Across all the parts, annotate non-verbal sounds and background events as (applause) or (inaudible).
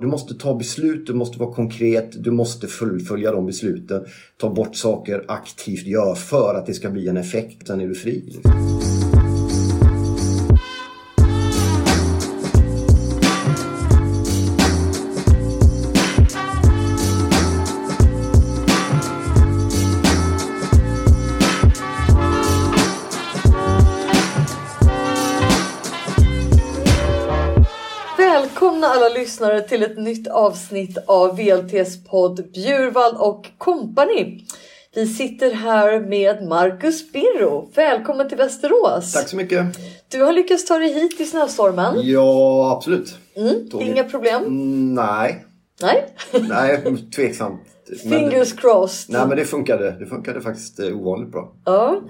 Du måste ta beslut, du måste vara konkret, du måste fullfölja de besluten. Ta bort saker aktivt, gör för att det ska bli en effekt. Sen är du fri. Liksom. Lyssnare till ett nytt avsnitt av VLTs podd Bjurvall och Company. Vi sitter här med Marcus Birro. Välkommen till Västerås. Tack så mycket. Du har lyckats ta dig hit i snöstormen. Ja, absolut. Mm, inga problem? Mm, nej. Nej? (laughs) nej, tveksamt. Fingers crossed. Nej men det funkade. Det funkade faktiskt eh, ovanligt bra. Ja.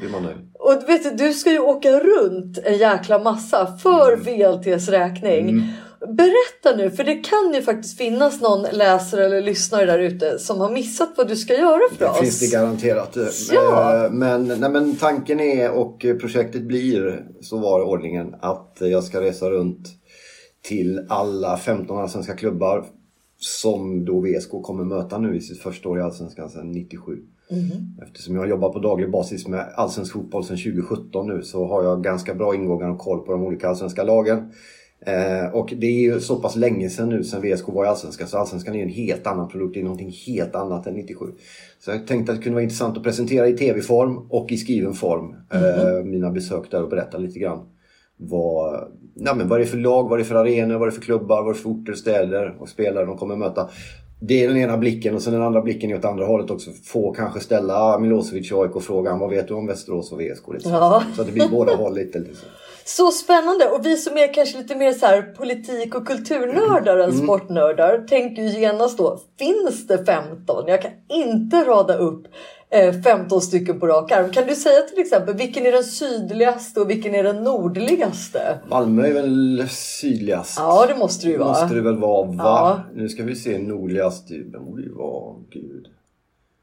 Och vet du, du ska ju åka runt en jäkla massa för mm. VLTs räkning. Mm. Berätta nu, för det kan ju faktiskt finnas någon läsare eller lyssnare där ute som har missat vad du ska göra för det oss. Det finns det garanterat. Ja. Eh, men, nej, men tanken är och projektet blir, så var ordningen, att jag ska resa runt till alla 15 allsvenska klubbar som då VSK kommer möta nu i sitt första år i Allsvenskan sedan 97. Mm. Eftersom jag har jobbat på daglig basis med allsvensk fotboll sedan 2017 nu så har jag ganska bra ingångar och koll på de olika allsvenska lagen. Eh, och det är ju så pass länge sedan nu sedan VSK var i Allsvenskan så Allsvenskan är en helt annan produkt. Det är någonting helt annat än 97. Så jag tänkte att det kunde vara intressant att presentera i tv-form och i skriven form mm. mina besök där och berätta lite grann vad, ja, men vad det är för lag, vad det är för arenor, vad det är för klubbar, vad det är för orter, städer och spelare de kommer möta. Det är den ena blicken och sen den andra blicken är åt andra hållet också. Få kanske ställa Milosevic och AIK-frågan, vad vet du om Västerås och VSK? Ja. Så att det blir båda håll lite. lite så. Spännande! Och vi som är kanske lite mer så här politik och kulturnördar än mm. sportnördar tänker ju genast då, finns det 15? Jag kan inte rada upp 15 eh, stycken på rak arm. Kan du säga till exempel vilken är den sydligaste och vilken är den nordligaste? Malmö är väl sydligast? Ja det måste det ju vara. måste det väl vara va? Ja. Nu ska vi se nordligast. Det borde ju vara, gud.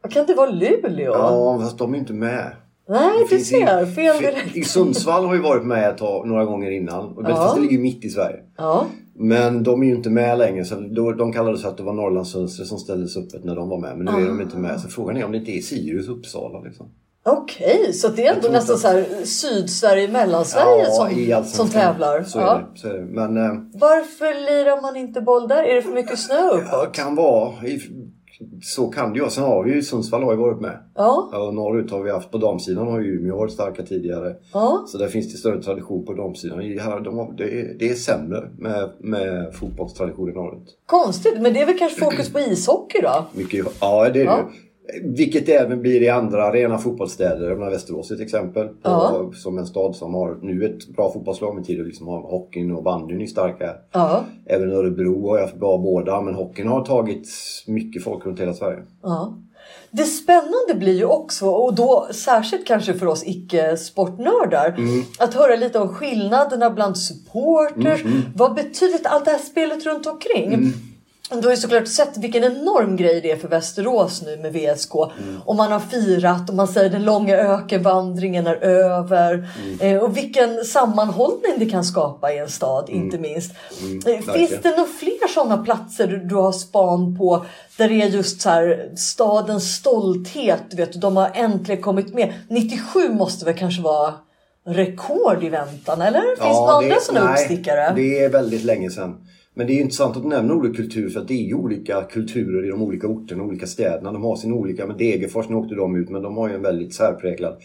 Kan det vara Luleå? Ja fast de är inte med. Nej, du ser. Fel direkt. I Sundsvall har ju varit med ett tag, några gånger innan. Och ja. Fast det ligger ju mitt i Sverige. Ja. Men de är ju inte med längre. Så då, de kallades för att det var Norrlandsönster som ställdes öppet när de var med. Men nu är de inte med. Så frågan är om det inte är Sirius Uppsala. Liksom. Okej, okay, så det är ändå nästan så här Sydsverige, Mellansverige ja, som, som tävlar? Så, ja. det, så är det. Men, eh, Varför lirar man inte boll där? Är det för mycket snö uppåt? Ja, kan vara. Så kan det ju Sen har vi ju Sundsvall har ju varit med. Ja. Och norrut har vi haft. På damsidan har ju Umeå varit starka tidigare. Ja. Så där finns det större tradition på damsidan. Här, de har, det, är, det är sämre med, med fotbollstradition i norrut. Konstigt, men det är väl kanske (clears throat) fokus på ishockey då? Mycket, ja, det är ja. Vilket det även blir i andra rena fotbollsstäder. Jag Västerås ett exempel. På, ja. Som en stad som har nu ett bra fotbollslag men tidigare liksom har hockeyn och bandyn är starka. Ja. Även Örebro har haft bra båda men hockeyn har tagit mycket folk runt hela Sverige. Ja. Det spännande blir ju också, och då särskilt kanske för oss icke-sportnördar, mm. att höra lite om skillnaderna bland supporters. Mm, mm. Vad betyder allt det här spelet runt omkring? Du har ju såklart sett vilken enorm grej det är för Västerås nu med VSK. Mm. Och man har firat och man säger den långa ökenvandringen är över. Mm. Eh, och vilken sammanhållning det kan skapa i en stad mm. inte minst. Mm. Eh, finns det några fler sådana platser du har span på där det är just så här, stadens stolthet, du vet, de har äntligen kommit med. 97 måste väl kanske vara rekord i väntan eller? Finns ja, det några andra sådana uppstickare? Det är väldigt länge sedan. Men det är intressant att du nämner ordet kultur för att det är ju olika kulturer i de olika orterna, de olika städerna. De har sin olika, med Degerfors, nu åkte de ut, men de har ju en väldigt särpräglad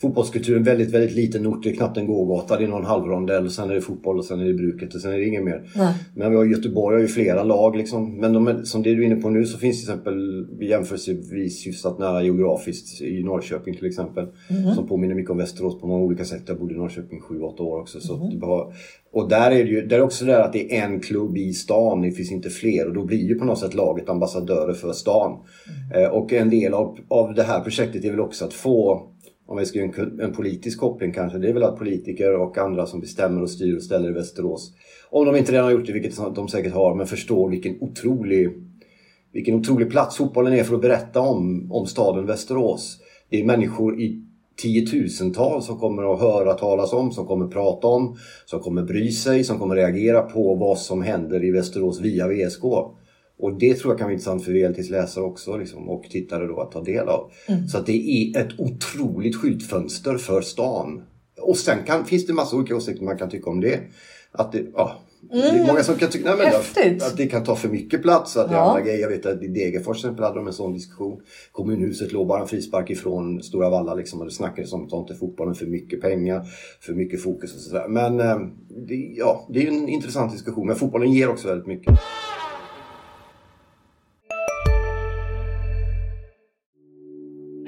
fotbollskultur. En väldigt, väldigt liten ort, det är knappt en gågata. Det är någon halvrondell, sen är det fotboll och sen är det bruket och sen är det inget mer. Nej. Men vi har Göteborg har ju flera lag liksom. Men de, som det du är inne på nu så finns till exempel jämförelsevis hyfsat nära geografiskt i Norrköping till exempel. Mm. Som påminner mycket om Västerås på många olika sätt. Jag bodde i Norrköping 7-8 år också. Så mm. har, och där är det ju där är också det att det är en klubb i stan, det finns inte fler. Och då blir ju på något sätt laget ambassadörer för stan. Mm. Eh, och en del av, av det här projektet är väl också att få om vi ska göra en, en politisk koppling kanske, det är väl att politiker och andra som bestämmer och styr och ställer i Västerås, om de inte redan har gjort det, vilket de säkert har, men förstår vilken otrolig, vilken otrolig plats fotbollen är för att berätta om, om staden Västerås. Det är människor i tiotusentals som kommer att höra talas om, som kommer att prata om, som kommer bry sig, som kommer att reagera på vad som händer i Västerås via VSK. Och det tror jag kan vara intressant för VLTs läsare också liksom, och tittare då att ta del av. Mm. Så att det är ett otroligt skyltfönster för stan. Och sen kan, finns det massa olika åsikter man kan tycka om det. Att det, ja, Mm. Det är många som kan tycka att, att det kan ta för mycket plats. Att ja. andra grejer. Jag vet att i Degerfors exempel hade de en sån diskussion. Kommunhuset låg bara en frispark ifrån Stora Valla liksom, och det snackades om att inte fotbollen för mycket pengar, för mycket fokus och sådär. Men eh, det, ja, det är en intressant diskussion. Men fotbollen ger också väldigt mycket.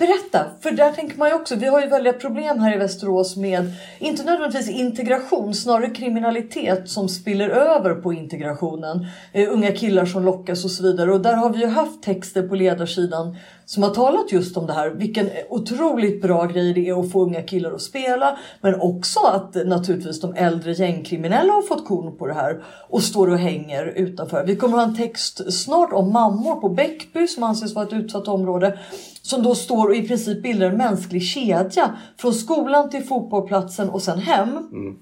berätta! För där tänker man ju också, vi har ju väldiga problem här i Västerås med, inte nödvändigtvis integration, snarare kriminalitet som spiller över på integrationen. Uh, unga killar som lockas och så vidare. Och där har vi ju haft texter på ledarsidan som har talat just om det här. Vilken otroligt bra grej det är att få unga killar att spela. Men också att naturligtvis de äldre gängkriminella har fått korn på det här och står och hänger utanför. Vi kommer att ha en text snart om mammor på Bäckby som anses vara ett utsatt område. Som då står och i princip bildar en mänsklig kedja från skolan till fotbollsplatsen och sen hem. Mm.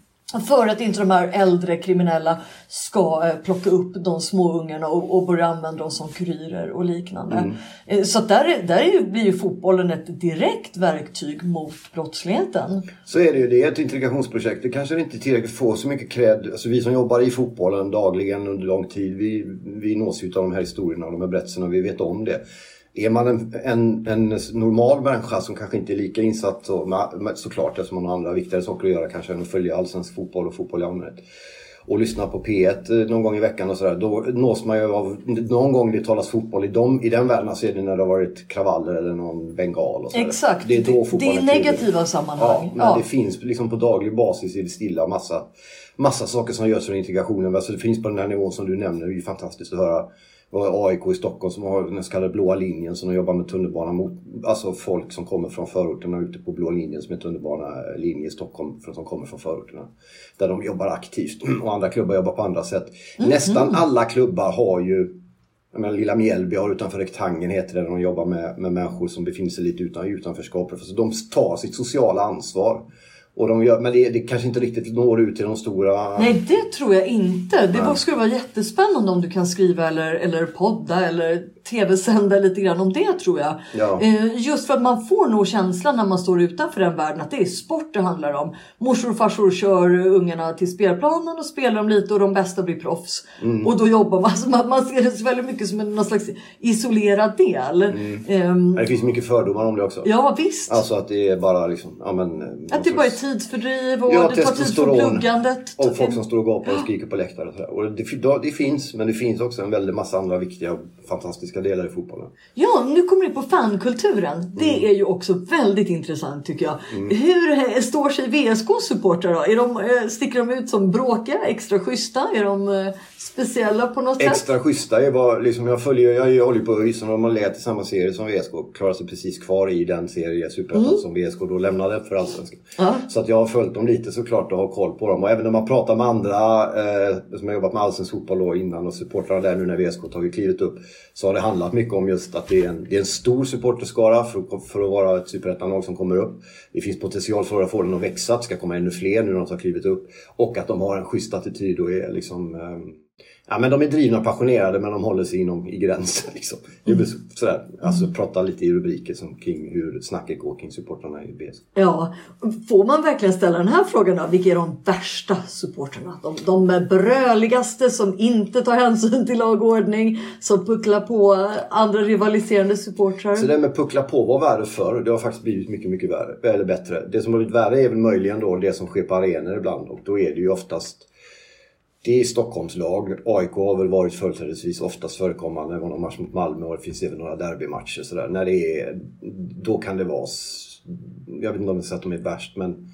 För att inte de här äldre kriminella ska eh, plocka upp de små ungarna och, och börja använda dem som kurirer och liknande. Mm. Eh, så där, där blir ju fotbollen ett direkt verktyg mot brottsligheten. Så är det ju. Det är ett integrationsprojekt. Det kanske inte tillräckligt får så mycket cred. Alltså vi som jobbar i fotbollen dagligen under lång tid, vi, vi nås ju av de här historierna och de här berättelserna och vi vet om det. Är man en, en, en, normal människa som kanske inte är lika insatt så, med, såklart eftersom man har andra viktigare saker att göra kanske än att följa allsvensk fotboll och fotboll i allmänhet och lyssna på P1 eh, någon gång i veckan och sådär. Då nås man ju av, någon gång det talas fotboll i, dem, i den världen så är det när det har varit kravaller eller någon bengal. Och Exakt, det är, då det, det är negativa sammanhang. Ja, men ja. det finns liksom på daglig basis i det stilla massa, massa saker som görs för integrationen. Alltså det finns på den här nivån som du nämner, det är ju fantastiskt att höra vi har AIK i Stockholm som har den så kallade blåa linjen som de jobbar med tunnelbana mot. Alltså folk som kommer från förorterna ute på blåa linjen som är tunnelbanelinje i Stockholm som kommer från förorterna. Där de jobbar aktivt (clears throat) och andra klubbar jobbar på andra sätt. Mm. Nästan alla klubbar har ju jag menar, Lilla Mjällby har utanför rektangeln heter det, där de jobbar med, med människor som befinner sig lite utan, utanförskap. Så de tar sitt sociala ansvar. Och de gör, men det, det kanske inte riktigt når ut till de stora... Nej, det tror jag inte. Det Nej. skulle vara jättespännande om du kan skriva eller, eller podda eller tv-sända lite grann om det tror jag. Ja. Eh, just för att man får nog känslan när man står utanför den världen att det är sport det handlar om. Morsor och farsor kör ungarna till spelplanen och spelar dem lite och de bästa blir proffs. Mm. Och då jobbar man. Alltså man, man ser det väldigt mycket som en någon slags isolerad del. Mm. Um, det finns mycket fördomar om det också. Ja visst. Alltså att det är bara liksom, ja, men, Att det bara är tidsfördriv och ja, det tar tid från pluggandet. Och folk som står och gapar och skriker på läktare och sådär. Och det, det, finns, men det finns också en väldig massa andra viktiga och fantastiska delar i fotbollen. Ja, nu kommer vi på fankulturen. Det mm. är ju också väldigt intressant tycker jag. Mm. Hur står sig VSKs supportrar då? Är de, eh, sticker de ut som bråkiga, extra schyssta? Är de eh, speciella på något extra sätt? Extra schyssta är bara, liksom, jag följer, jag håller på ÖIS och de har legat i samma serie som VSK. Klarar sig precis kvar i den serie, Superettan, mm. som VSK då lämnade för Allsvenskan. Ja. Så att jag har följt dem lite såklart och har koll på dem. Och även när man pratar med andra eh, som har jobbat med allsvensk fotboll innan och supportrarna där nu när VSK tagit klivet upp. Så har det handlat mycket om just att det är en, det är en stor supporterskara för, för att vara ett superettanlag som kommer upp. Det finns potential för att få den att växa, det ska komma ännu fler nu när de har klivit upp. Och att de har en schysst attityd och är liksom eh, Ja men de är drivna och passionerade men de håller sig inom i gränsen. (laughs) Liksom. Sådär, alltså prata lite i rubriker som kring hur snacket går kring supportrarna i BS. Ja, får man verkligen ställa den här frågan då? Vilka är de värsta supportrarna? De, de bröligaste som inte tar hänsyn till lagordning, som pucklar på andra rivaliserande supportrar. Så det med puckla på var värre förr. Det har faktiskt blivit mycket, mycket värre, eller bättre. Det som har blivit värre är väl möjligen då det som sker på arenor ibland och då är det ju oftast det är Stockholmslag. AIK har väl varit företrädesvis oftast förekommande. Det var någon match mot Malmö och det finns även några derbymatcher. Så där. När det är, då kan det vara jag vet inte om jag säger att de är värst, men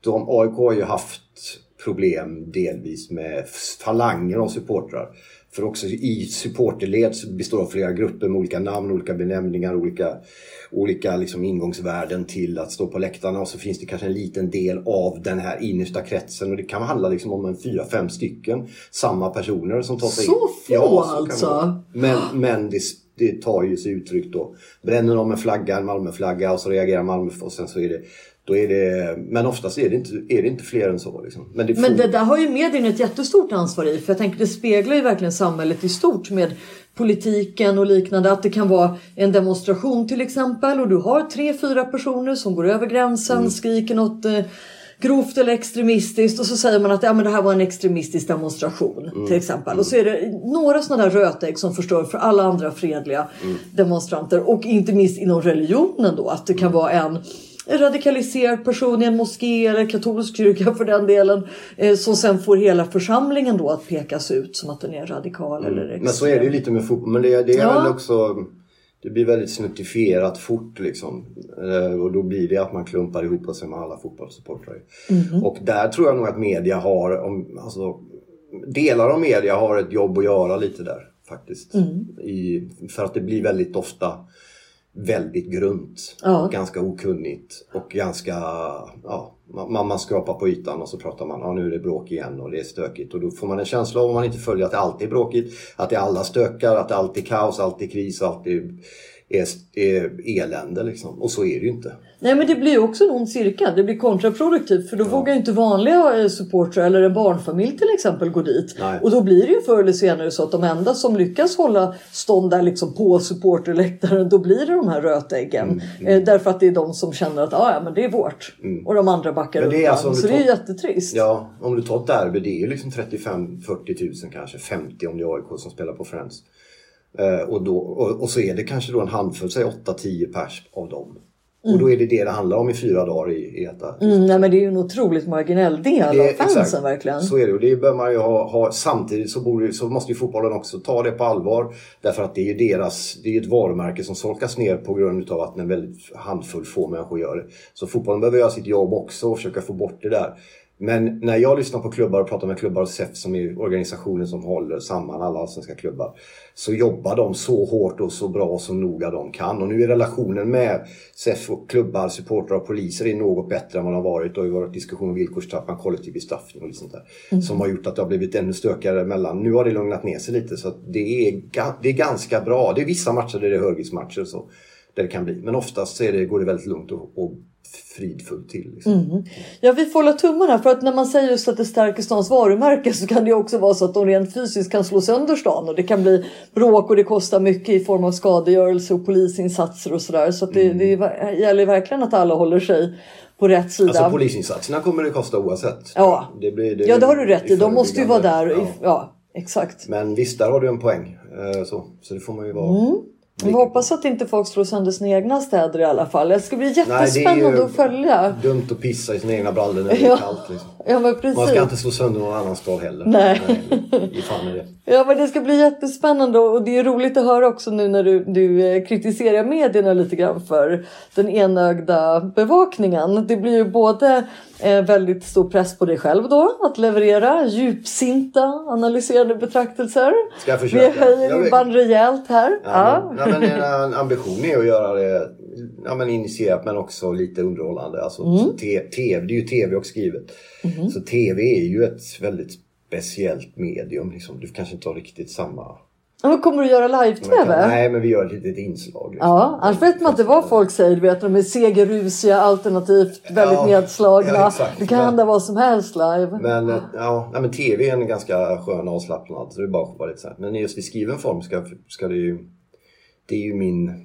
de, AIK har ju haft problem delvis med falanger av supportrar. För också i supporterled består av flera grupper med olika namn, olika benämningar, olika, olika liksom ingångsvärden till att stå på läktarna. Och så finns det kanske en liten del av den här innersta kretsen. Och det kan handla liksom om en fyra, fem stycken samma personer som tar sig Så in. få Ja, så alltså? Men, men det, det tar ju sig uttryck då. Bränner de en flagga, en Malmöflagga och så reagerar Malmö och sen så är det då är det, men oftast är det inte, är det inte fler än så. Liksom. Men, det Men det där har ju medierna ett jättestort ansvar i. För jag tänker det speglar ju verkligen samhället i stort med politiken och liknande. Att det kan vara en demonstration till exempel och du har tre, fyra personer som går över gränsen, Mm. skriker något eh, grovt eller extremistiskt och så säger man att ja, men det här var en extremistisk demonstration Mm. till exempel. Och så är det några sådana där rötägg som förstör för alla andra fredliga Mm. demonstranter. Och inte minst inom religionen då att det kan vara en en radikaliserad person i en moské eller katolsk kyrka för den delen eh, som sen får hela församlingen då att pekas ut som att den är radikal eller extrem. Mm. Men så är det ju lite med fotboll. Men det, det är Ja. väl också... Det blir väldigt snuttifierat fort liksom. Eh, Och då blir det att man klumpar ihop sig med alla fotbollssupportrar. Mhm. Och där tror jag nog att media har... Om, alltså, delar av media har ett jobb att göra lite där faktiskt. Mm. I, för att det blir väldigt ofta väldigt grunt. Ja. Ganska okunnigt. Och ganska... Ja, man, man skrapar på ytan och så pratar man ja nu är det bråk igen och det är stökigt. Och då får man en känsla av om man inte följer att det alltid är bråkigt. Att det alla stökar, att det alltid är kaos, alltid är kris, alltid är, är elände liksom. Och så är det ju inte. Nej men det blir också en ond cirkel. Det blir kontraproduktivt för då vågar ju inte vanliga eh, supportrar eller en barnfamilj till exempel gå dit. Nej. Och då blir det ju förr eller senare så att de enda som lyckas hålla stånd där liksom på supporterläktaren då blir det de här rötäggen. Mm, Eh, därför att det är de som känner att ah, ja men det är vårt. Och de andra backar Men det är undan. alltså du så det är ju tar- jättetrist. Ja, om du tar ett derby, det är ju liksom 35-40 tusen kanske, 50 om det är AIK som spelar på Friends. Eh, och, då, och, så är det kanske då en handfull, säg 8-10 pers av dem. Och då är det det det handlar om i fyra dagar i, detta. Mm, nej men det är ju en otroligt marginell del Det av fansen exakt. verkligen. Så är det och det bör man ju ha. ha samtidigt så, borde, så måste ju fotbollen också ta det på allvar. Därför att det är ju deras, det är ett varumärke som solkas ner på grund av att en väldigt handfull få människor gör det. Så fotbollen behöver göra sitt jobb också och försöka få bort det där. Men när jag lyssnar på klubbar och pratar med klubbar och SEF som är organisationen som håller samman alla svenska klubbar. Så jobbar de så hårt och så bra och så noga de kan. Och nu är relationen med SEF och klubbar, supportrar och poliser är något bättre än vad det har varit. Det har varit diskussion om villkorstrappan, kollektiv bestraffning och sånt där. Som har gjort att det har blivit ännu stökigare mellan. Nu har det lugnat ner sig lite så det är, det är ganska bra. Det är vissa matcher där det är högriskmatcher så. Där det kan bli. Men oftast så är det, går det väldigt lugnt och, och fridfullt till. Liksom. Ja, vi får hålla tummarna för att när man säger just att det stärker stans varumärke så kan det också vara så att de rent fysiskt kan slå sönder stan och det kan bli bråk och det kostar mycket i form av skadegörelse och polisinsatser och sådär. Så att det, det är- gäller verkligen att alla håller sig på rätt sida. Alltså polisinsatserna kommer det kosta oavsett. Ja. det blir, det ja, det har du rätt i. De måste ju vara där. förebyggande. i- Ja, exakt. Men visst, där har du en poäng. Eh, Så, så det får man ju vara... Mm. Vi hoppas att inte folk slår sönder sina egna städer i alla fall. Det ska bli jättespännande att följa. dumt att pissa i sina egna brallor när det är Ja. kallt. Liksom. Ja, men precis. Man ska inte slå sönder någon annan stad heller. Nej. I fan är det. Ja men det ska bli jättespännande och det är roligt att höra också nu när du, du eh, kritiserar medierna lite grann för den enögda bevakningen. Det blir ju både väldigt stor press på dig själv då att leverera djupsinta analyserande betraktelser. Ska jag Vi försöka? höjer Jag vet- ribban rejält här. Ja, ja, men en ambition är att göra det ja, men initierat men också lite underhållande. Alltså, Mm. TV, det är ju TV och skrivet. Mm-hmm. Så TV är ju ett väldigt speciellt medium. Liksom. Du kanske inte har riktigt samma... Men kommer du göra live-tv? nej, men vi gör ett litet inslag. Liksom. Ja, annars vet man inte vad folk säger. Du vet, de är segerrusiga alternativt väldigt Ja, nedslagna. ja, det kan Men- hända vad som helst live. Men, eh, ja, nej, men TV är en ganska skön avslappnad. Så det är bara att vara lite så här. Men just i skriven form ska, ska det ju... Det är ju min...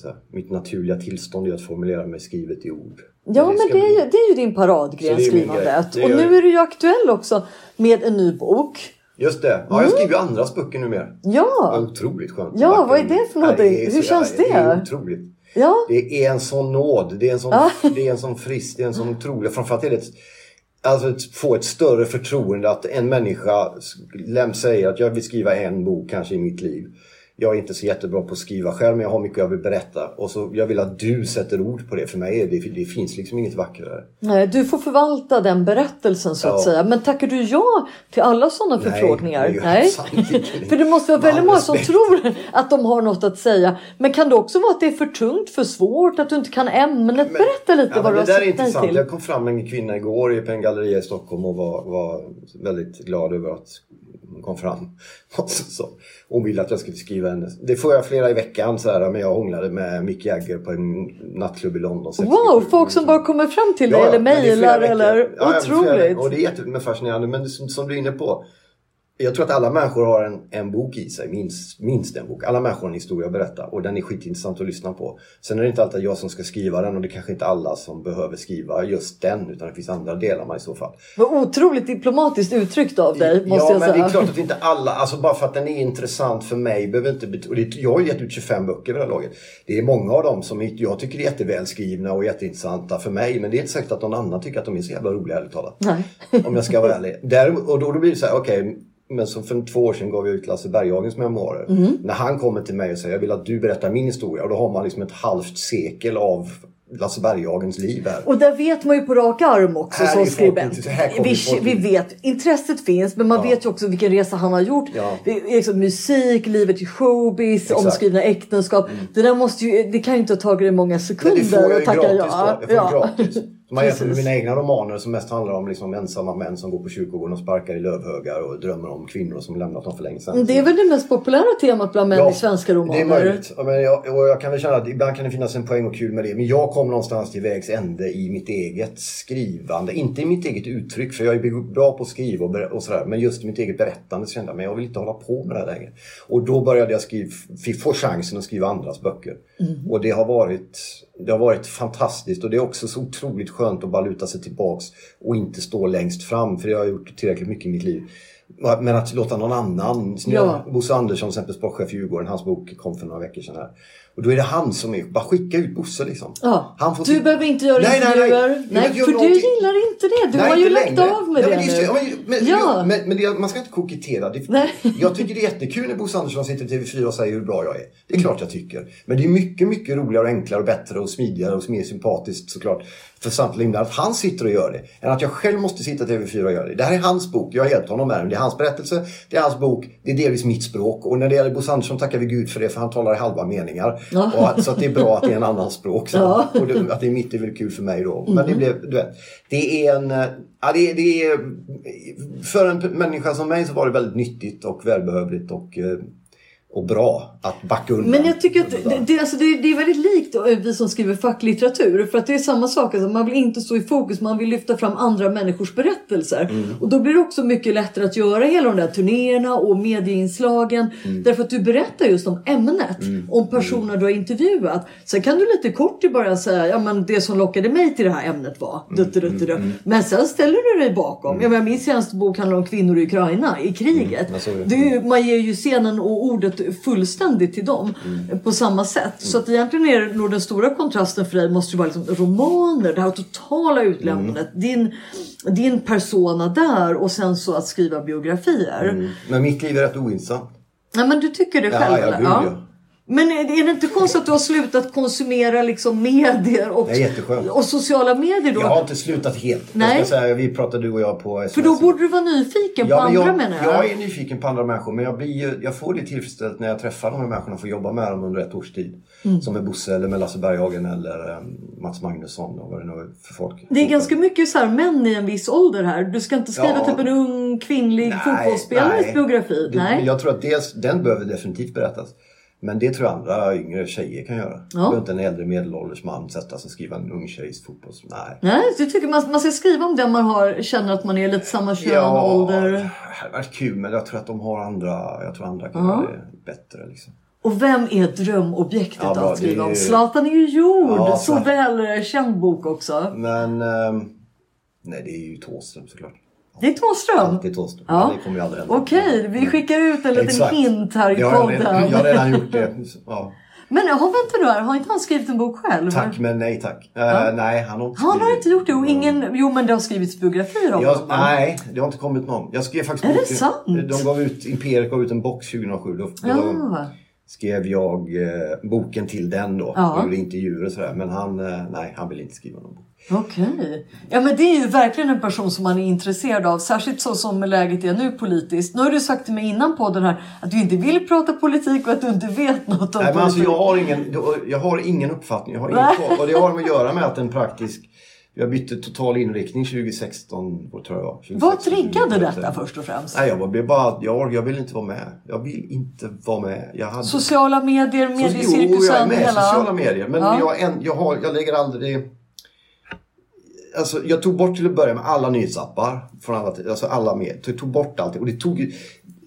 Säga, mitt naturliga tillstånd är att formulera mig skrivet i ord. Ja men ska det är, ju, det är ju din paradgren, det skrivandet. Det Och nu är du ju aktuell också med en ny bok. Just det. Ja, jag skriver ju andras böcker numera. Det är Ja, otroligt skönt. Ja, vad är det för Nej, någonting? är Hur så- känns Det är det? otroligt. ja. Det är en sån nåd. Det är en sån, Ja. det är en sån frisk, det är en sån otrolig... Framförallt är det ett, alltså att få ett större förtroende att en människa läm- säger att jag vill skriva en bok kanske i mitt liv. Jag är inte så jättebra på att skriva själv men jag har mycket jag vill berätta. Och så jag vill att du sätter ord på det. För mig är det, det finns liksom inget vackrare. Nej, du får förvalta den berättelsen så att Ja. säga. Men tackar du ja till alla sådana Nej, förfrågningar? det inte. (laughs) För det måste vara väldigt många som tror att de har något att säga. Men kan det också vara att det är för tungt, för svårt, att du inte kan ämnet? Berätta lite Ja, vad men du har sagt nej intressant. till. Jag kom fram med en kvinna igår på en galleria i Stockholm och var, var väldigt glad över att kom fram. (laughs) Och så, så. Hon ville att jag skulle skriva hennes. Det får jag flera i veckan så här, men jag hånglade med Mick Jagger på en nattklubb i London. 67. Wow, folk som bara kommer fram till dig Ja, eller mejlar eller Ja, ja, otroligt. Och det är jättefascinerande. Men det, som, som du är inne på. Jag tror att alla människor har en, en bok i sig, minst, minst en bok. Alla människor har en historia att berätta och den är skitintressant att lyssna på. Sen är det inte alltid jag som ska skriva den och det är kanske inte alla som behöver skriva just den utan det finns andra delar man i så fall. Vad otroligt diplomatiskt uttryckt av dig måste ja, jag men säga. det är klart att inte alla, alltså bara för att den är intressant för mig behöver inte och det, Jag har gett ut 25 böcker vid det här laget. Det är många av dem som jag tycker är jättevälskrivna och jätteintressanta för mig. Men det är inte säkert att någon annan tycker att de är så jävla roliga ärligt talat. Nej. Om jag ska vara ärlig. Där, och då, då blir det så här, okej. Men som för två år sedan gav jag ut Lasse Berghagens memoarer. Mm. När han kommer till mig och säger jag vill att du berättar min historia. Och då har man liksom ett halvt sekel av Lasse Berghagens liv här. Och där vet man ju på rak arm också Här som skribent. Vi, vi vet, intresset finns men man Ja. vet ju också vilken resa han har gjort. Ja. Det Liksom musik, livet i showbiz, Exakt. Mm. omskrivna äktenskap. Det där måste ju, det kan ju inte ha tagit dig många sekunder det jag att tacka ja. Jag får ja. gratis. (laughs) Om man jämför med mina egna romaner som mest handlar om liksom ensamma män som går på kyrkogården och sparkar i lövhögar och drömmer om kvinnor som lämnat dem för länge sedan. Det är väl det mest populära temat bland män i svenska romaner? Det är möjligt. Ja, Men jag, och jag kan väl känna att ibland kan det finnas en poäng och kul med det. Men jag kom någonstans till vägs ände i mitt eget skrivande. Inte i mitt eget uttryck, för jag är bra på att skriva och, och sådär. Men just i mitt eget berättande så kände jag men jag vill inte hålla på med det här längre. Och då började jag skriva, fick få chansen att skriva andras böcker. Mm. Och det har varit det har varit fantastiskt och det är också så otroligt skönt att bara luta sig tillbaks och inte stå längst fram för det har jag gjort tillräckligt mycket i mitt liv. Men att låta någon annan, Ja. Bosse Andersson exempel sportchef i Djurgården, hans bok kom för några veckor sedan här. Och då är det han som är, bara skicka ut Bosse liksom. Ja. Han får Du till- behöver inte göra Nej, nej, nej. intervjuer. Nej, inte göra för du någonting. gillar inte det. Du Nej, har ju lagt längre. av med Nej, det men just nu. men, Ja. men, men det, man ska inte kokettera. Det, Nej. (laughs) Jag tycker det är jättekul när Bosse Andersson sitter i TV4 och säger hur bra jag är. Det är klart jag tycker. Men det är mycket, mycket roligare och enklare och bättre och smidigare och mer sympatiskt såklart för samtliga inblandade att han sitter och gör det. Än att jag själv måste sitta i TV4 och göra det. Det här är hans bok. Jag har hjälpt honom med den. Det är hans berättelse. Det är hans bok. Det är delvis mitt språk. Och när det gäller Bosse Andersson tackar vi Gud för det för han talar i halva meningar. Ja. Och att, så att det är bra att det är en annan språk. Så. Ja. Och det, att det är mitt är väl kul för mig då. Men det blev, du vet. Det är en... eh, Ja, det, det är, för en människa som mig så var det väldigt nyttigt och välbehövligt och, eh, och bra att backa undan. Men jag tycker att det, det, alltså det, det är väldigt likt eh, vi som skriver facklitteratur. För att det är samma sak. Alltså man vill inte stå i fokus. Man vill lyfta fram andra människors berättelser. Mm. Och då blir det också mycket lättare att göra hela de där turnéerna och medieinslagen. Mm. Därför att du berättar just om ämnet. Om personer du har intervjuat. Sen kan du lite kort i början säga ja men det som lockade mig till det här ämnet var. Mm. Dutt, dutt, dutt. Men sen ställer du dig bakom. Jag menar, min senaste bok handlar om kvinnor i Ukraina i kriget. det. Ju, man ger ju scenen och ordet fullständigt till dem Mm. på samma sätt. Så att egentligen är det nog den stora kontrasten för dig måste ju vara liksom romaner, det här totala utlämnandet. Mm. Din, din persona där och sen så att skriva biografier. Mm. Men mitt liv är rätt ointressant. Ja, men du tycker det själv? ja, eller? gud, ja. Men är det inte konstigt att du har slutat konsumera liksom medier och, och sociala medier då? Jag har inte slutat helt. Nej. Jag ska säga, vi pratade du och jag på För då borde du vara nyfiken på men andra jag, menar jag. jag är nyfiken på andra människor men jag, blir, jag får det tillfredsställt när jag träffar de här människorna och får jobba med dem under ett års tid. Mm. Som med Bosse eller med Lasse Berghagen eller um, Mats Magnusson och vad det nu är för folk. Det är ganska mycket så här män i en viss ålder här. Du ska inte skriva Ja. typ en ung kvinnlig fotbollsspelares nej. biografi. Det, nej. Jag tror att dels, den behöver definitivt berättas. Men det tror jag andra yngre tjejer kan göra. Ja. Behöver inte en äldre medelålders man sätta sig och skriva en ung tjejs fotbolls... Nej. Nej, jag tycker man, man ska skriva om den man har, känner att man är lite samma kön, Ja, ålder. det hade varit kul men jag tror att de har andra, jag tror andra kan Ja. göra det bättre. Liksom. Och vem är drömobjektet Ja, bra, att skriva om? ju- Zlatan är ju gjord! Ja, så så- väl känd bok också. Men... ehm, nej, det är ju Thåström såklart. Det är Thåström. Det är Thåström. Ja. Det kommer ju aldrig hända. Okej, vi skickar ut en liten Exakt. hint här i podden. jag har redan gjort det. Ja. Men ja, vänta nu här, har inte han skrivit en bok själv? Tack men nej tack. Eh, Nej, han har inte Han har inte gjort det och ingen... Jo men det har skrivits biografier om honom. nej, det har inte kommit någon. Jag skrev faktiskt Är det sant? De gav ut, Imperiet gav ut en box 2007. Då, då Ja. Skrev jag eh, boken till den då. Ja. Jag gjorde intervjuer och sådär. Men han, eh, nej, han ville inte skriva någon bok. Okej. Ja men det är ju verkligen en person som man är intresserad av. Särskilt så som läget är nu politiskt. Nu har du sagt till mig innan podden här att du inte vill prata politik och att du inte vet något om Nej, men alltså, politik. jag, har ingen, jag har ingen uppfattning. Jag har ingen koll. Och det har med att göra med att en praktisk... Jag bytte total inriktning 2016, tror jag det var. 2016, Vad triggade 2017. detta först och främst? Nej, jag blev bara... Jag, jag vill inte vara med. Jag vill inte vara med. Jag hade... Sociala medier, Jo, jag är mediecirkusen, med hela... sociala medier. Men Ja. jag, en, jag, har, jag lägger aldrig... Alltså, jag tog bort till att börja med alla nyhetsappar. Från alla, alltså alla med. Jag tog bort allt. Och det tog,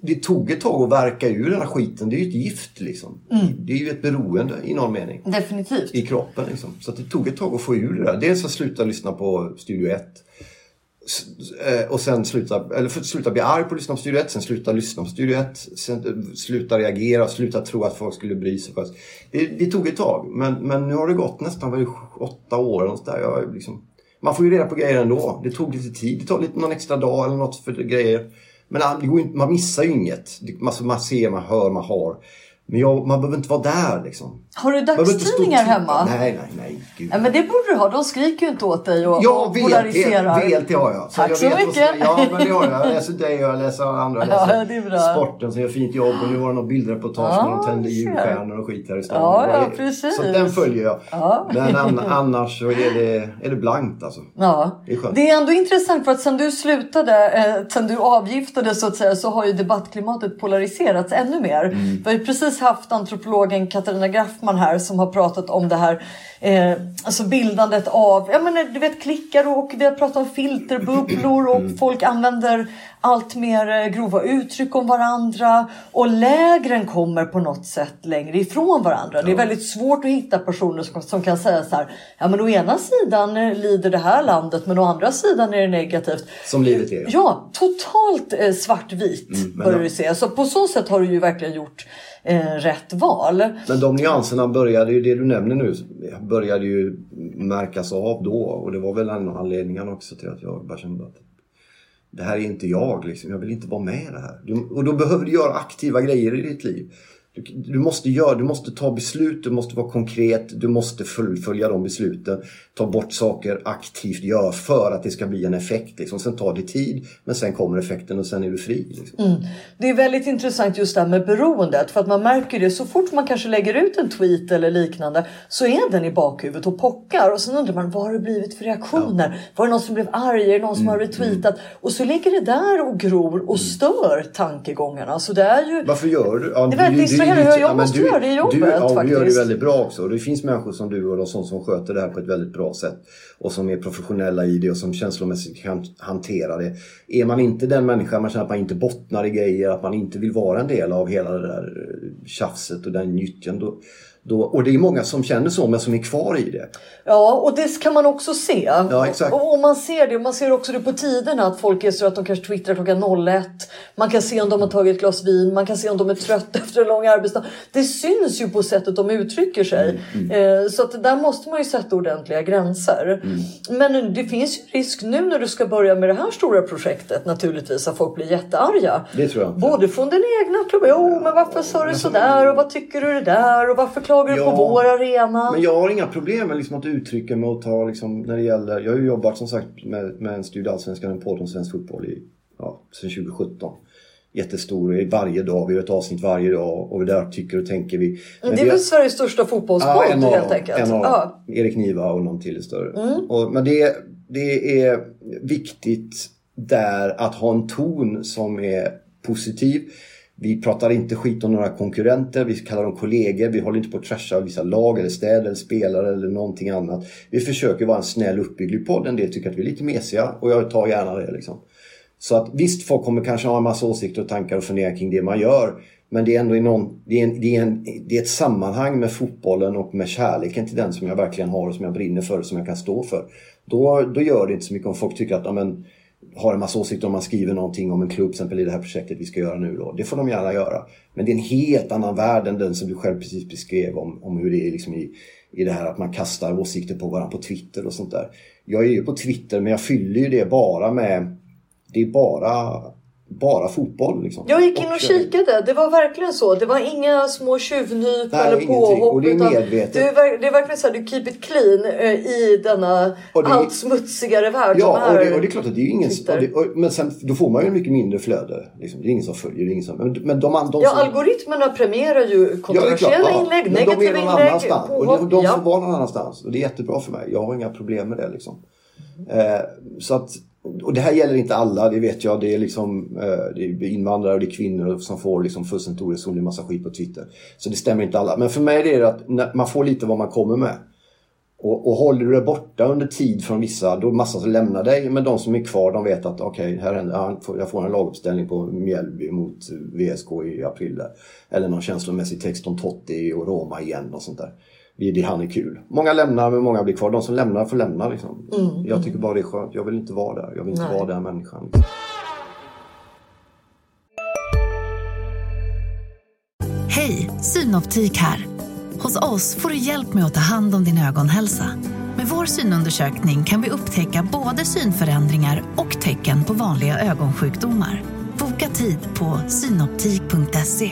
det tog ett tag att verka ur den här skiten. Det är ju ett gift liksom. Mm. Det är ju ett beroende i någon mening. Definitivt. I kroppen liksom. Så det tog ett tag att få ur det där. Dels att sluta lyssna på Studio 1. S- eh, Och sen sluta, eller sluta bli arg på att lyssna på Studio 1, sen sluta lyssna på Studio 1, sen eh, sluta reagera, sluta tro att folk skulle bry sig. Det, det tog ett tag, men, men nu har det gått nästan vad är det, åtta år. något där. Jag, liksom, man får ju reda på grejer ändå. Det tog lite tid, det tar lite, någon extra dag eller något för grejer. Men man missar ju inget. Alltså, man ser, man hör, man har. Men jag, man behöver inte vara där liksom. Har du dagstidningar hemma? Nej, nej, nej. Gud. Ja, men det borde du ha. De skriker ju inte åt dig och, Ja, och VLT, polariserar. VLT har jag. Tack jag så vet vad mycket. som- Ja, men det har jag. Jag läser dig och jag läser andra. Jag (laughs) Ja, läser det bra. Sporten som gör fint jobb och nu var det något bildreportage Ja, när de tände julstjärnor och skit här i stan. Ja, ja, Det precis. Så den följer jag. Ja. Men an, annars så är det, är det blankt alltså. Ja. Det är skönt. Det är ändå intressant för att sen du slutade, eh, sen du avgiftade så att säga, så har ju debattklimatet polariserats ännu mer. Mm. Ju precis haft antropologen Katarina Graffman här som har pratat om det här eh, alltså bildandet av, jag menar, du vet klickar och vi har pratat om filterbubblor och Mm. folk använder allt mer eh, grova uttryck om varandra och lägren kommer på något sätt längre ifrån varandra. Det är väldigt svårt att hitta personer som, som kan säga så här, ja men å ena sidan eh, lider det här landet men å andra sidan är det negativt. Som livet är. Ja, totalt eh, svartvit Mm, börjar du se. Så på så sätt har du ju verkligen gjort eh, rätt val. Men de nyanserna började ju, det du nämner nu, började ju märkas av då. Och det var väl en av anledningarna också till att jag bara kände att det här är inte jag liksom. Jag vill inte vara med i det här. Du, och då behöver du göra aktiva grejer i ditt liv. Du, du, måste göra, du måste ta beslut, du måste vara konkret, du måste fullfölja de besluten. Ta bort saker aktivt, gör för att det ska bli en effekt. Liksom. Sen tar det tid, men sen kommer effekten och sen är du fri. Liksom. Det är väldigt intressant just det här med beroendet. För att man märker det så fort man kanske lägger ut en tweet eller liknande så är den i bakhuvudet och pockar. Och sen undrar man vad har det blivit för reaktioner? Var det någon som blev arg? Är det någon som har retweetat? Och så ligger det där och gror och stör tankegångarna. Så det är ju... Varför gör du? Ja, Det är väldigt distraherande. Jag men måste göra det i jobbet, du, ja, du gör det faktiskt. väldigt bra också. Det finns människor som du och sånt som sköter det här på ett väldigt bra sätt. Och som är professionella i det och som känslomässigt kan hantera det. Är man inte den människan, man känner att man inte bottnar i grejer, att man inte vill vara en del av hela det där eh, tjafset och den nyttjan, Då, då, och det är många som känner så men som är kvar i det. Ja, och det kan man också se. Ja, exakt. Och, och man ser det. Man ser också det på tiderna att folk är så att de kanske twittrar klockan 01. Man kan se om de har tagit ett glas vin. Man kan se om de är trötta (laughs) efter en lång arbetsdag. Det syns ju på sättet de uttrycker sig. Mm, Eh, så att där måste man ju sätta ordentliga gränser. Mm. Men det finns ju risk nu när du ska börja med det här stora projektet naturligtvis att folk blir jättearga. Det tror jag. Både från den egna klubben. Jo, men varför sa du sådär? Och vad tycker du det där? Och varför du Ja, på vår arena? Men jag har inga problem med liksom att uttrycka mig och ta liksom, när det gäller... Jag har ju jobbat som sagt med, med en studie Allsvenskan, en podd om svensk fotboll i, ja, sedan 2017. Jättestor, varje dag, vi gör ett avsnitt varje dag och där tycker och tänker vi. Men det är väl Sveriges största fotbollspodd en av helt enkelt. En av ja. Erik Niva och någon till större. Och, men det, det är viktigt där att ha en ton som är positiv. Vi pratar inte skit om några konkurrenter, vi kallar dem kollegor. Vi håller inte på att trasha vissa lag eller städer eller spelare eller någonting annat. Vi försöker vara en snäll uppbygglig podd. En del tycker att vi är lite mesiga och jag tar gärna det. Liksom. Så att visst, folk kommer kanske ha en massa åsikter och tankar och funderingar kring det man gör. Men det är ändå i någon, det är, en, det, är en, det är ett sammanhang med fotbollen och med kärleken till den som jag verkligen har och som jag brinner för och som jag kan stå för. Då, då gör det inte så mycket om folk tycker att amen, har en massa åsikter om man skriver någonting om en klubb, till exempel i det här projektet vi ska göra nu då. Det får de gärna göra. Men det är en helt annan värld än den som du själv precis beskrev om, om hur det är liksom i, i det här att man kastar åsikter på varandra på Twitter och sånt där. Jag är ju på Twitter men jag fyller ju det bara med det är bara bara fotboll. Liksom. Jag gick in och kikade. Det var verkligen så. Det var inga små tjuvnyp Nej, eller påhopp. Och det är medvetet. Det är, det är verkligen så här, du keep it clean eh, i denna Och det- allt smutsigare värld som Ja, och är. det, och det är klart att det är ingen... Och det, och, men sen, då får man ju mycket mindre flöde. Liksom. Det är ingen som följer, det är ingen som... Men, men de, an- de Ja, som... algoritmerna premierar ju Ja, är kontroversiella ja. inlägg, Men de är negativa någon inlägg, annanstans. Och de, påhopp. de ja. får vara någon annanstans. Och det är jättebra för mig. Jag har inga problem med det liksom. Eh, så att, och det här gäller inte alla, det vet jag. Det är liksom eh, det är invandrare och det är kvinnor som får liksom fullständigt oresonlig massa skit på Twitter. Så det stämmer inte alla. Men för mig är det att man får lite vad man kommer med. Och, och håller du dig borta under tid från vissa, då är det massa som lämnar dig. Men de som är kvar, de vet att okej, här händer, jag får en laguppställning på Mjällby mot VSK i april. Där. Eller någon känslomässig text om Totti och Roma igen och sånt där. Det, det han är kul. Många lämnar, men många blir kvar. De som lämnar får lämna. Liksom. Jag tycker bara det är skönt. Jag vill inte vara där. Jag vill inte Nej. vara den människan. Liksom. Hej, Synoptik här. Hos oss får du hjälp med att ta hand om din ögonhälsa. Med vår synundersökning kan vi upptäcka både synförändringar och tecken på vanliga ögonsjukdomar. Boka tid på synoptik.se.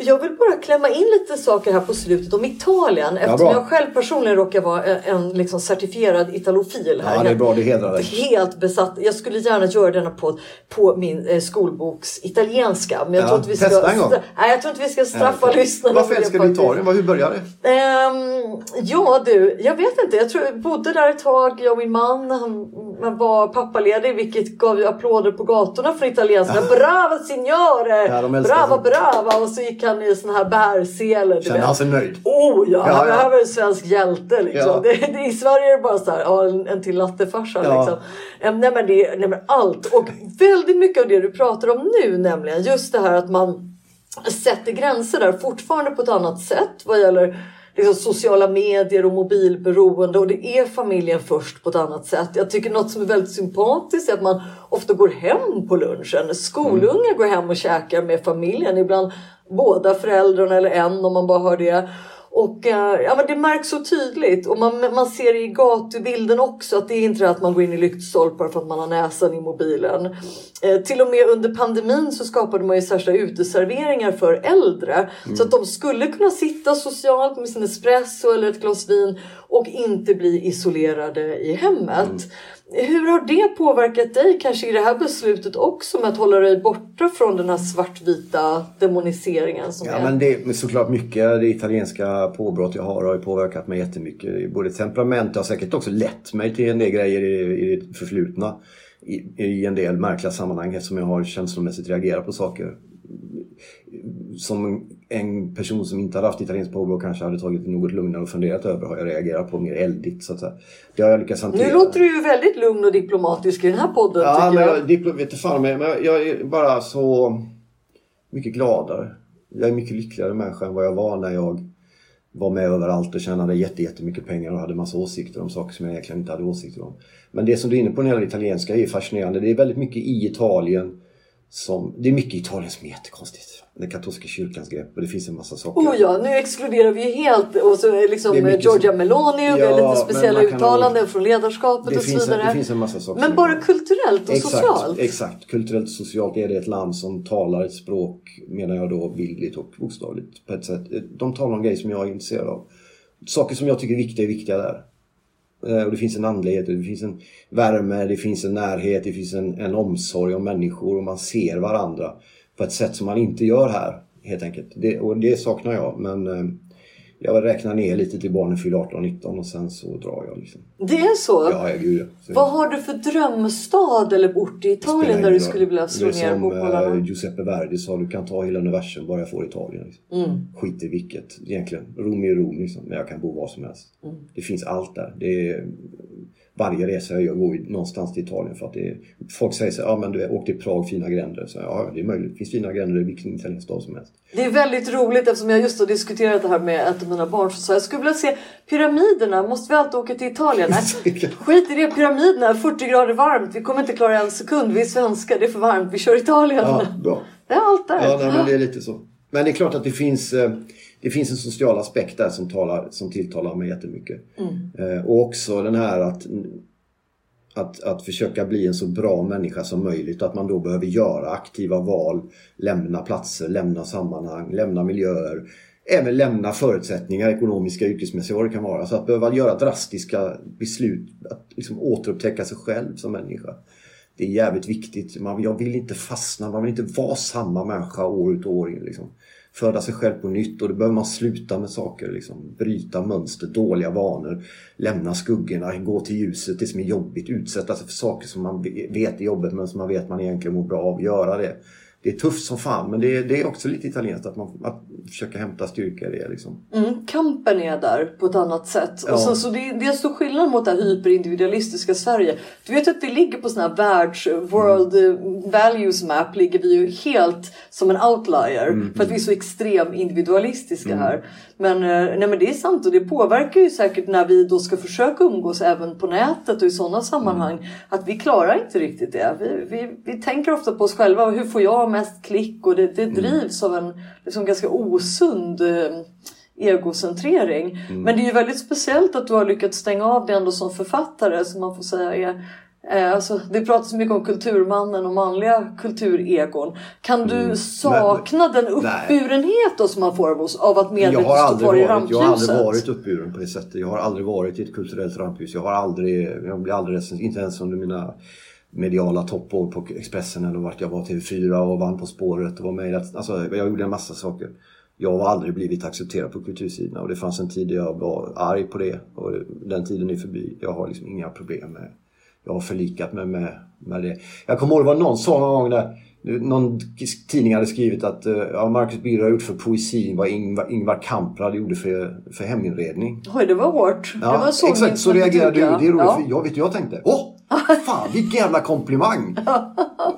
Jag vill bara klämma in lite saker här på slutet om Italien. Eftersom bra. jag själv personligen råkar vara en, liksom certifierad italofil. Här. Ja, det är bra. Det hedrar dig. Helt besatt. Jag skulle gärna göra denna podd på min eh, skolboks italienska. Men jag Ja, tror inte vi ska, testa en gång. Nej, jag tror inte vi ska straffa Ja, lyssnarna. Varför älskar du. Italien? Hur började det? Ehm, ja du, jag vet inte. Jag tror jag bodde där ett tag, jag och min man. Han, han var pappaledig vilket gav ju applåder på gatorna för italienskarna. Brava signore! Ja, brava brava! Och så gick han i sån här bärsele. du Kände vet. han sig nöjd? Oh ja, Ja, han ja. var en svensk hjälte liksom. Ja. Det, det, I Sverige är det bara så här, ja, en, en till lattefarsa Ja. liksom. Em, Nej men, det, nej men allt. Och väldigt mycket av det du pratar om nu nämligen. Just det här att man sätter gränser där fortfarande på ett annat sätt vad gäller liksom, sociala medier och mobilberoende och det är familjen först på ett annat sätt. Jag tycker något som är väldigt sympatiskt är att man ofta går hem på lunchen. Skolungar går hem och käkar med familjen. Ibland båda föräldrarna eller en om man bara hör det. Och eh, ja, men det märks så tydligt och man, man ser i gatubilden också att det är inte det att man går in i lyktstolpar för att man har näsan i mobilen. Eh, till och med under pandemin så skapade man ju särskilda uteserveringar för äldre så att de skulle kunna sitta socialt med sin espresso eller ett glas vin och inte bli isolerade i hemmet. Hur har det påverkat dig kanske i det här beslutet också med att hålla dig borta från den här svartvita demoniseringen som Ja, är? men det är såklart mycket. Det italienska påbrott jag har har ju påverkat mig jättemycket. Både temperament har säkert också lett mig till en del grejer i, i det förflutna. I, I en del märkliga sammanhang eftersom jag har känslomässigt reagerat på saker. Som en person som inte hade haft italienskt påbrott kanske hade tagit det något lugnare och funderat över har jag reagerat på mer eldigt. Så att säga. Det har jag lyckats hantera. Nu låter du ju väldigt lugn och diplomatisk i den här podden Ja, men jag. jag, vet fan men jag är bara så mycket gladare. Jag är mycket lyckligare människa än vad jag var när jag var med överallt och tjänade jätte, jättemycket pengar och hade massa åsikter om saker som jag egentligen inte hade åsikter om. Men det som du är inne på när det gäller italienska är fascinerande. Det är väldigt mycket i Italien som... Det är mycket i Italien som är jättekonstigt. Den katolska kyrkans grepp och det finns en massa saker. Oh ja, nu exkluderar vi ju helt och så liksom Georgia som- Meloni och vi Ja, har lite speciella uttalanden nog- från ledarskapet och så finns, en, vidare. det finns en massa saker. Men bara kulturellt och exakt, socialt. Exakt. Kulturellt och socialt är det ett land som talar ett språk, menar jag då, bildligt och bokstavligt på ett sätt. De talar om grejer som jag är intresserad av. Saker som jag tycker är viktiga är viktiga där. Eh, och det finns en andlighet, det finns en värme, det finns en närhet, det finns en, en omsorg om människor och man ser varandra på ett sätt som man inte gör här. Helt enkelt. Det, och det saknar jag. Men eh, jag räknar ner lite till barnen fyller 18 och 19 och sen så drar jag. Liksom. Det är så? Ja, ja, gud ja. Vad har du för drömstad eller ort i Italien där du skulle vilja slå Det är ner som bokbollarna? eh, Giuseppe Verdi sa, du kan ta hela universum bara jag får Italien. Liksom. Mm. Skit i vilket egentligen. Rom är Rom liksom, men jag kan bo var som helst. Mm. Det finns allt där. Det är varje resa jag gör går ju någonstans till Italien för att det är, folk säger så ja men du åkte till Prag, fina gränder. Så, ja det är möjligt, det finns fina gränder i vilken italiensk stad som helst. Det är väldigt roligt eftersom jag just har diskuterat det här med ett av mina barn så sa jag skulle vilja se pyramiderna, måste vi alltid åka till Italien? Nej, (laughs) skit i det, pyramiderna, 40 grader varmt, vi kommer inte klara en sekund, vi är svenskar, det är för varmt, vi kör Italien. Ja, bra. Det är allt där. Ja, nej, men det är lite så. Men det är klart att det finns, eh, det finns en social aspekt där som, talar, som tilltalar mig jättemycket. Mm. Och också den här att, att, att försöka bli en så bra människa som möjligt. Att man då behöver göra aktiva val, lämna platser, lämna sammanhang, lämna miljöer. Även lämna förutsättningar, ekonomiska, yrkesmässiga, vad det kan vara. Så att behöva göra drastiska beslut, att liksom återupptäcka sig själv som människa det är jävligt viktigt. Man, jag vill inte fastna, man vill inte vara samma människa år ut och år in. Liksom. Föda sig själv på nytt och då behöver man sluta med saker. Liksom. Bryta mönster, dåliga vanor, lämna skuggorna, gå till ljuset, det som är jobbigt, utsätta sig för saker som man vet är jobbigt men som man vet man egentligen mår bra av. Göra det det är tufft som fan men det är, det är också lite italienskt att man att försöka hämta styrka i det. Liksom. Mm, kampen är där på ett annat sätt. Ja. Och så, så det, det är en stor skillnad mot det här hyperindividualistiska Sverige. Du vet att det ligger på sån här världs world mm. values map ligger vi ju helt som en outlier. Mm. För att vi är så extremt individualistiska mm. här. Men, eh, nej, men det är sant och det påverkar ju säkert när vi då ska försöka umgås även på nätet och i sådana sammanhang. Mm. Att vi klarar inte riktigt det. Vi, vi, vi tänker ofta på oss själva. Hur får jag mest klick? Och det, det mm. drivs av en liksom, ganska osund eh, egocentrering. Mm. Men det är ju väldigt speciellt att du har lyckats stänga av det ändå som författare som man får säga är alltså, det pratas mycket om kulturmannen och manliga kulturegon. Kan du mm, sakna men, den uppburenhet då som man får av, oss, av att medvetet stå kvar i rampljuset? Jag har aldrig varit uppburen på det sättet. Jag har aldrig varit i ett kulturellt rampljus. Jag har aldrig, jag blir aldrig inte ens under mina mediala toppår på Expressen eller vart jag var TV4 och vann På spåret och var med Alltså jag gjorde en massa saker. Jag har aldrig blivit accepterad på kultursidorna och det fanns en tid där jag var arg på det och den tiden är förbi. Jag har liksom inga problem med jag har förlikat mig med, med det. Jag kommer ihåg det var någon sa någon gång där någon tidning hade skrivit att uh, ja, Marcus Birro har gjort för poesin vad Ingvar, Ingvar Kamprad gjorde för, för heminredning. Oj, det var hårt. Ja, det var så exakt, så reagerade du. Det är roligt, ja. för jag vet jag tänkte. Åh! Fan vilken jävla komplimang! (laughs)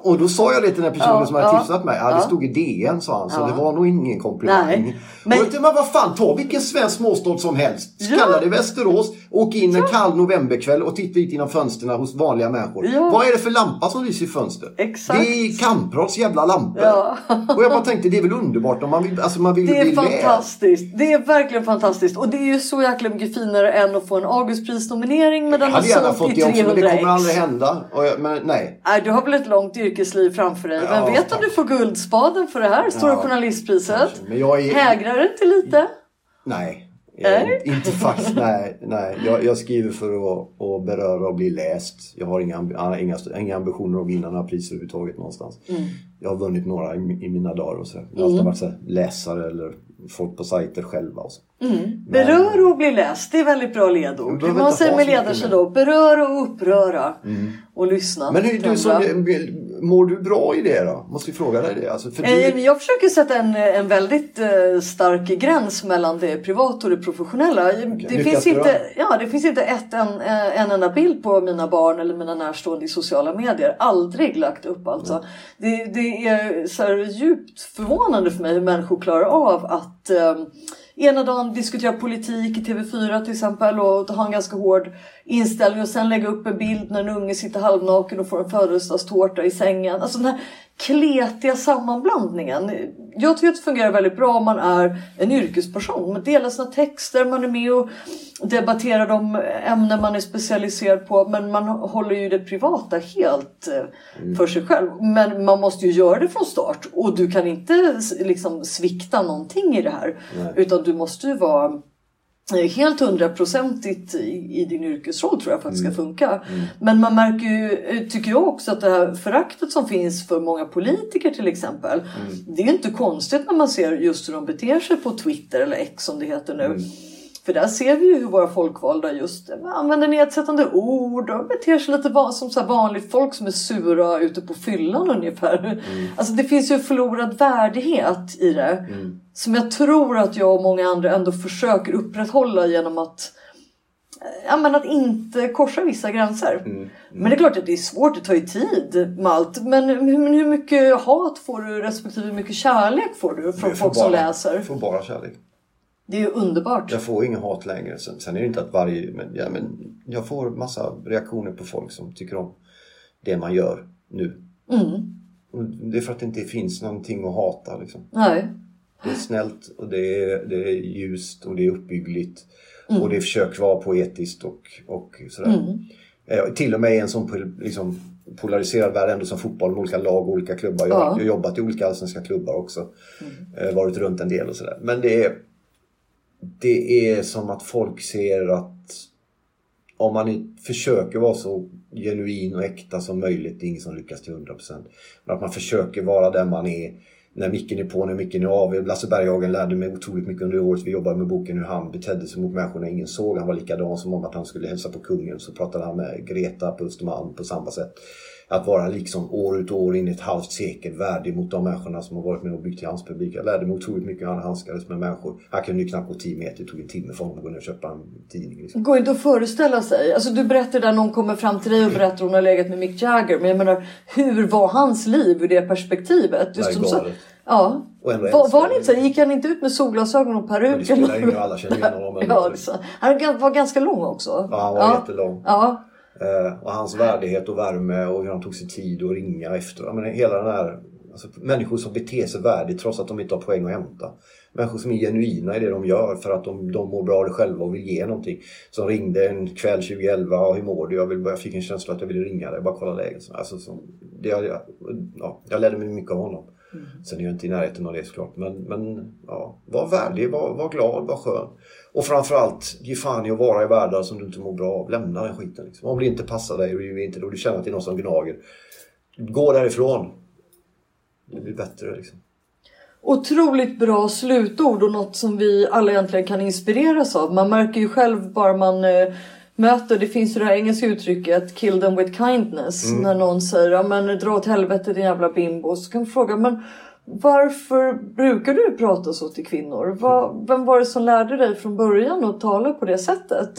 Och då sa jag det till den personen ja, som hade ja, tipsat mig. Ja, det stod i DN sa han, så det var nog ingen komplimang. Nej, men... Och jag tänkte, men vad fan, ta vilken svensk småstad som helst. Kalla det Västerås, åk in en kall novemberkväll och titta ut genom fönstren hos vanliga människor. Vad är det för lampa som lyser i fönstret? Exakt. Det är Kamprads jävla lampor. (laughs) Och jag bara tänkte, det är väl underbart om man vill, alltså man vill Det är vill fantastiskt. Det är verkligen fantastiskt. Och det är ju så jäkla mycket finare än att få en Augustprisnominering med den har sålt i 300 aldrig hända. Jag, men nej. nej. Du har väl ett långt yrkesliv framför dig. Ja, vet tack. om du får Guldspaden för det här Stora ja, Journalistpriset? Men jag är... Hägrar det inte lite? Nej. Nej. Eh, inte faktiskt, (laughs) nej. nej. Jag, jag, skriver för att, att beröra och bli läst. Jag har inga, inga, inga ambitioner att vinna några priser överhuvudtaget någonstans. Mm. Jag har vunnit några i, i mina dagar och så. Jag har alltid mm. varit så läsare eller folk på sajter själva. Och så. Mm. Berör och bli läst, det är väldigt bra ledord. Man säger med ledarskap då? Beröra och uppröra. Mm. Och lyssna. Men hur, du som, mår du bra i det då? Måste vi fråga dig det. Alltså, för du... Eh, jag försöker sätta en, en väldigt uh, stark gräns mellan det privata och det professionella. Okay. Det, finns inte, ja, det finns inte ett, en, en enda bild på mina barn eller mina närstående i sociala medier. Aldrig lagt upp alltså. Mm. Det, det är så djupt förvånande för mig hur människor klarar av att um, ena dagen diskutera politik i TV4 till exempel och ha en ganska hård inställning och sen lägga upp en bild när en unge sitter halvnaken och får en födelsedagstårta i sängen. Alltså den här kletiga sammanblandningen. Jag tycker att det fungerar väldigt bra om man är en yrkesperson. Man delar sina texter, man är med och debatterar de ämnen man är specialiserad på. Men man håller ju det privata helt eh, mm. för sig själv. Men man måste ju göra det från start. Och du kan inte liksom svikta någonting i det här. Nej. Utan du måste ju vara helt hundraprocentigt i, i din yrkesroll tror jag för att det ska mm. funka. Mm. Men man märker ju, eh, tycker jag också, att det här föraktet som finns för många politiker till exempel. Mm. Det är inte konstigt när man ser just hur de beter sig på Twitter eller X som det heter nu. Mm. För där ser vi ju hur våra folkvalda just använder nedsättande ord och beter sig lite som så vanligt folk som är sura ute på fyllan ungefär. Mm. Alltså det finns ju förlorad värdighet i det. Mm. Som jag tror att jag och många andra ändå försöker upprätthålla genom att ja, men att inte korsa vissa gränser. Mm. Men det är klart att det är svårt, det tar ju tid med allt. Men hur, hur mycket hat får du respektive hur mycket kärlek får du från folk som bara- läser? Jag får bara kärlek. Det är ju underbart. Jag får ingen hat längre. Sen, sen är det inte att varje... Men, ja, men jag får massa reaktioner på folk som tycker om det man gör nu. Mm. Det är för att det inte finns någonting att hata. Liksom. Nej. Det är snällt och det är, det är ljust och det är uppbyggligt. Och det försöker vara poetiskt och, och sådär. Eh, till och med i en sån liksom, polariserad värld ändå som fotboll med olika lag och olika klubbar. Jag, Ja. jag har jobbat i olika allsvenska klubbar också. Eh, varit runt en del och sådär. Men det är, det är som att folk ser att om man försöker vara så genuin och äkta som möjligt, det är ingen som lyckas till 100%. Men att man försöker vara den man är när micken är på, när micken är av. Lasse Berghagen lärde mig otroligt mycket under året vi jobbade med boken hur han betedde sig mot människor när ingen såg. Han var likadan som om att han skulle hälsa på kungen. Så pratade han med Greta på Östermalm på samma sätt. Att vara liksom år ut och år in i ett halvt sekel värdig mot de människorna som har varit med och byggt till hans publik. Jag lärde mig otroligt mycket hur han handskades med människor. Han kunde ju knappt gå 10 meter. Det tog en timme för honom att gå ner och köpa en tidning. Liksom. Går inte att föreställa sig. Alltså, du berättar där någon kommer fram till dig och berättar att hon har legat med Mick Jagger. Men jag menar, hur var hans liv ur det perspektivet? Det så- galet. Ja. Var, var det inte? Gick han inte ut med solglasögon och Men det peruk? spelar ingen roll, alla känner igen honom. (laughs) ja. Han var ganska lång också. Ja, han var jättelång. Ja. Eh, och hans värdighet och värme och hur han tog sig tid att ringa efter. Jag menar, hela den här... Alltså, människor som beter sig värdigt trots att de inte har poäng att hämta. Människor som är genuina i det de gör för att de, de mår bra av det själva och vill ge någonting. Som ringde en kväll 2011. och hur mår du? Jag, vill, jag fick en känsla att jag ville ringa dig. Bara kolla läget. Alltså, så, det, jag, jag- ja, jag lärde mig mycket av honom. Sen är jag inte i närheten av det såklart. Men, men ja, var värdig, var, var glad, var skön. Och framförallt, ge fan i att vara i världar som du inte mår bra av. Lämna den skiten. Liksom. Om det inte passar dig och du, inte, och du känner att det är någon som gnager. Gå därifrån. Det blir bättre liksom. Otroligt bra slutord och något som vi alla egentligen kan inspireras av. Man märker ju själv bara man eh, möter, det finns ju det här engelska uttrycket kill them with kindness. När någon säger ja men dra åt helvete din jävla bimbo. Så kan man fråga men varför brukar du prata så till kvinnor? Vad, vem var det som lärde dig från början att tala på det sättet?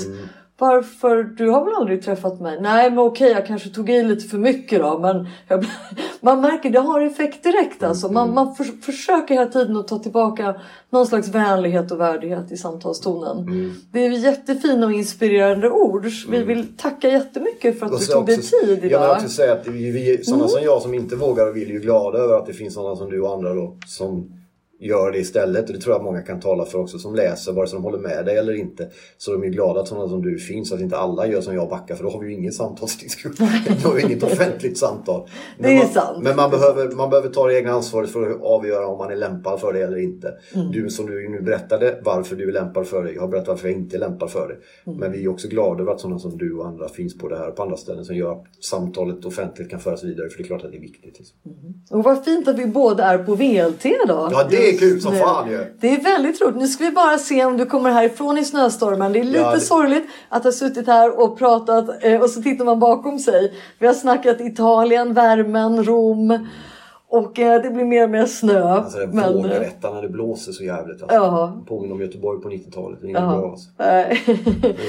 Varför? Du har väl aldrig träffat mig? Nej men okej jag kanske tog i lite för mycket då men jag, (laughs) man märker det har effekt direkt alltså. Man, man för, försöker hela tiden att ta tillbaka någon slags vänlighet och värdighet i samtalstonen. Det är jättefina och inspirerande ord. Vi vill tacka jättemycket för att du tog dig tid Jag vill idag. också säga att vi, vi, sådana som jag som inte vågar och vill är ju glada över att det finns sådana som du och andra då som gör det istället. Och det tror jag många kan tala för också som läser, vare sig de håller med dig eller inte. Så de är glada att sådana som du finns, så att inte alla gör som jag och backar för då har vi ju ingen samtalsdiskussion. (laughs) Då har vi inget offentligt samtal. Men Det är man, sant. Men man behöver, man behöver ta det egna ansvaret för att avgöra om man är lämpad för det eller inte. Mm. Du som du nu berättade varför du är lämpad för det. Jag har berättat varför jag inte är lämpad för det. Mm. Men vi är också glada över att sådana som du och andra finns på det här och på andra ställen som gör att samtalet offentligt kan föras vidare. För det är klart att det är viktigt. Liksom. Och vad fint att vi båda är på VLT då. Ja, det är kul som nu. fan ju. Det är väldigt roligt. Nu ska vi bara se om du kommer härifrån i snöstormen. Det är lite Ja, det- sorgligt att ha suttit här och pratat eh, och så tittar man bakom sig. Vi har snackat Italien, värmen, Rom och eh, det blir mer och mer snö. Alltså det är Men, eh, när det blåser så jävligt. Alltså. Ja. Påminner om Göteborg på 90-talet. Det är inget bra alltså.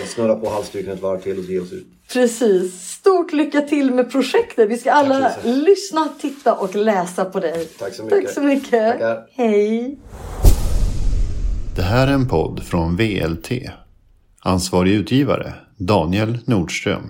(laughs) snurrar på halsduken ett varv till och ger oss ut. Precis. Stort lycka till med projektet. Vi ska alla Tack lyssna, titta och läsa på dig. Tack så mycket. Tack så mycket. Tackar. Hej. Det här är en podd från VLT. Ansvarig utgivare Daniel Nordström.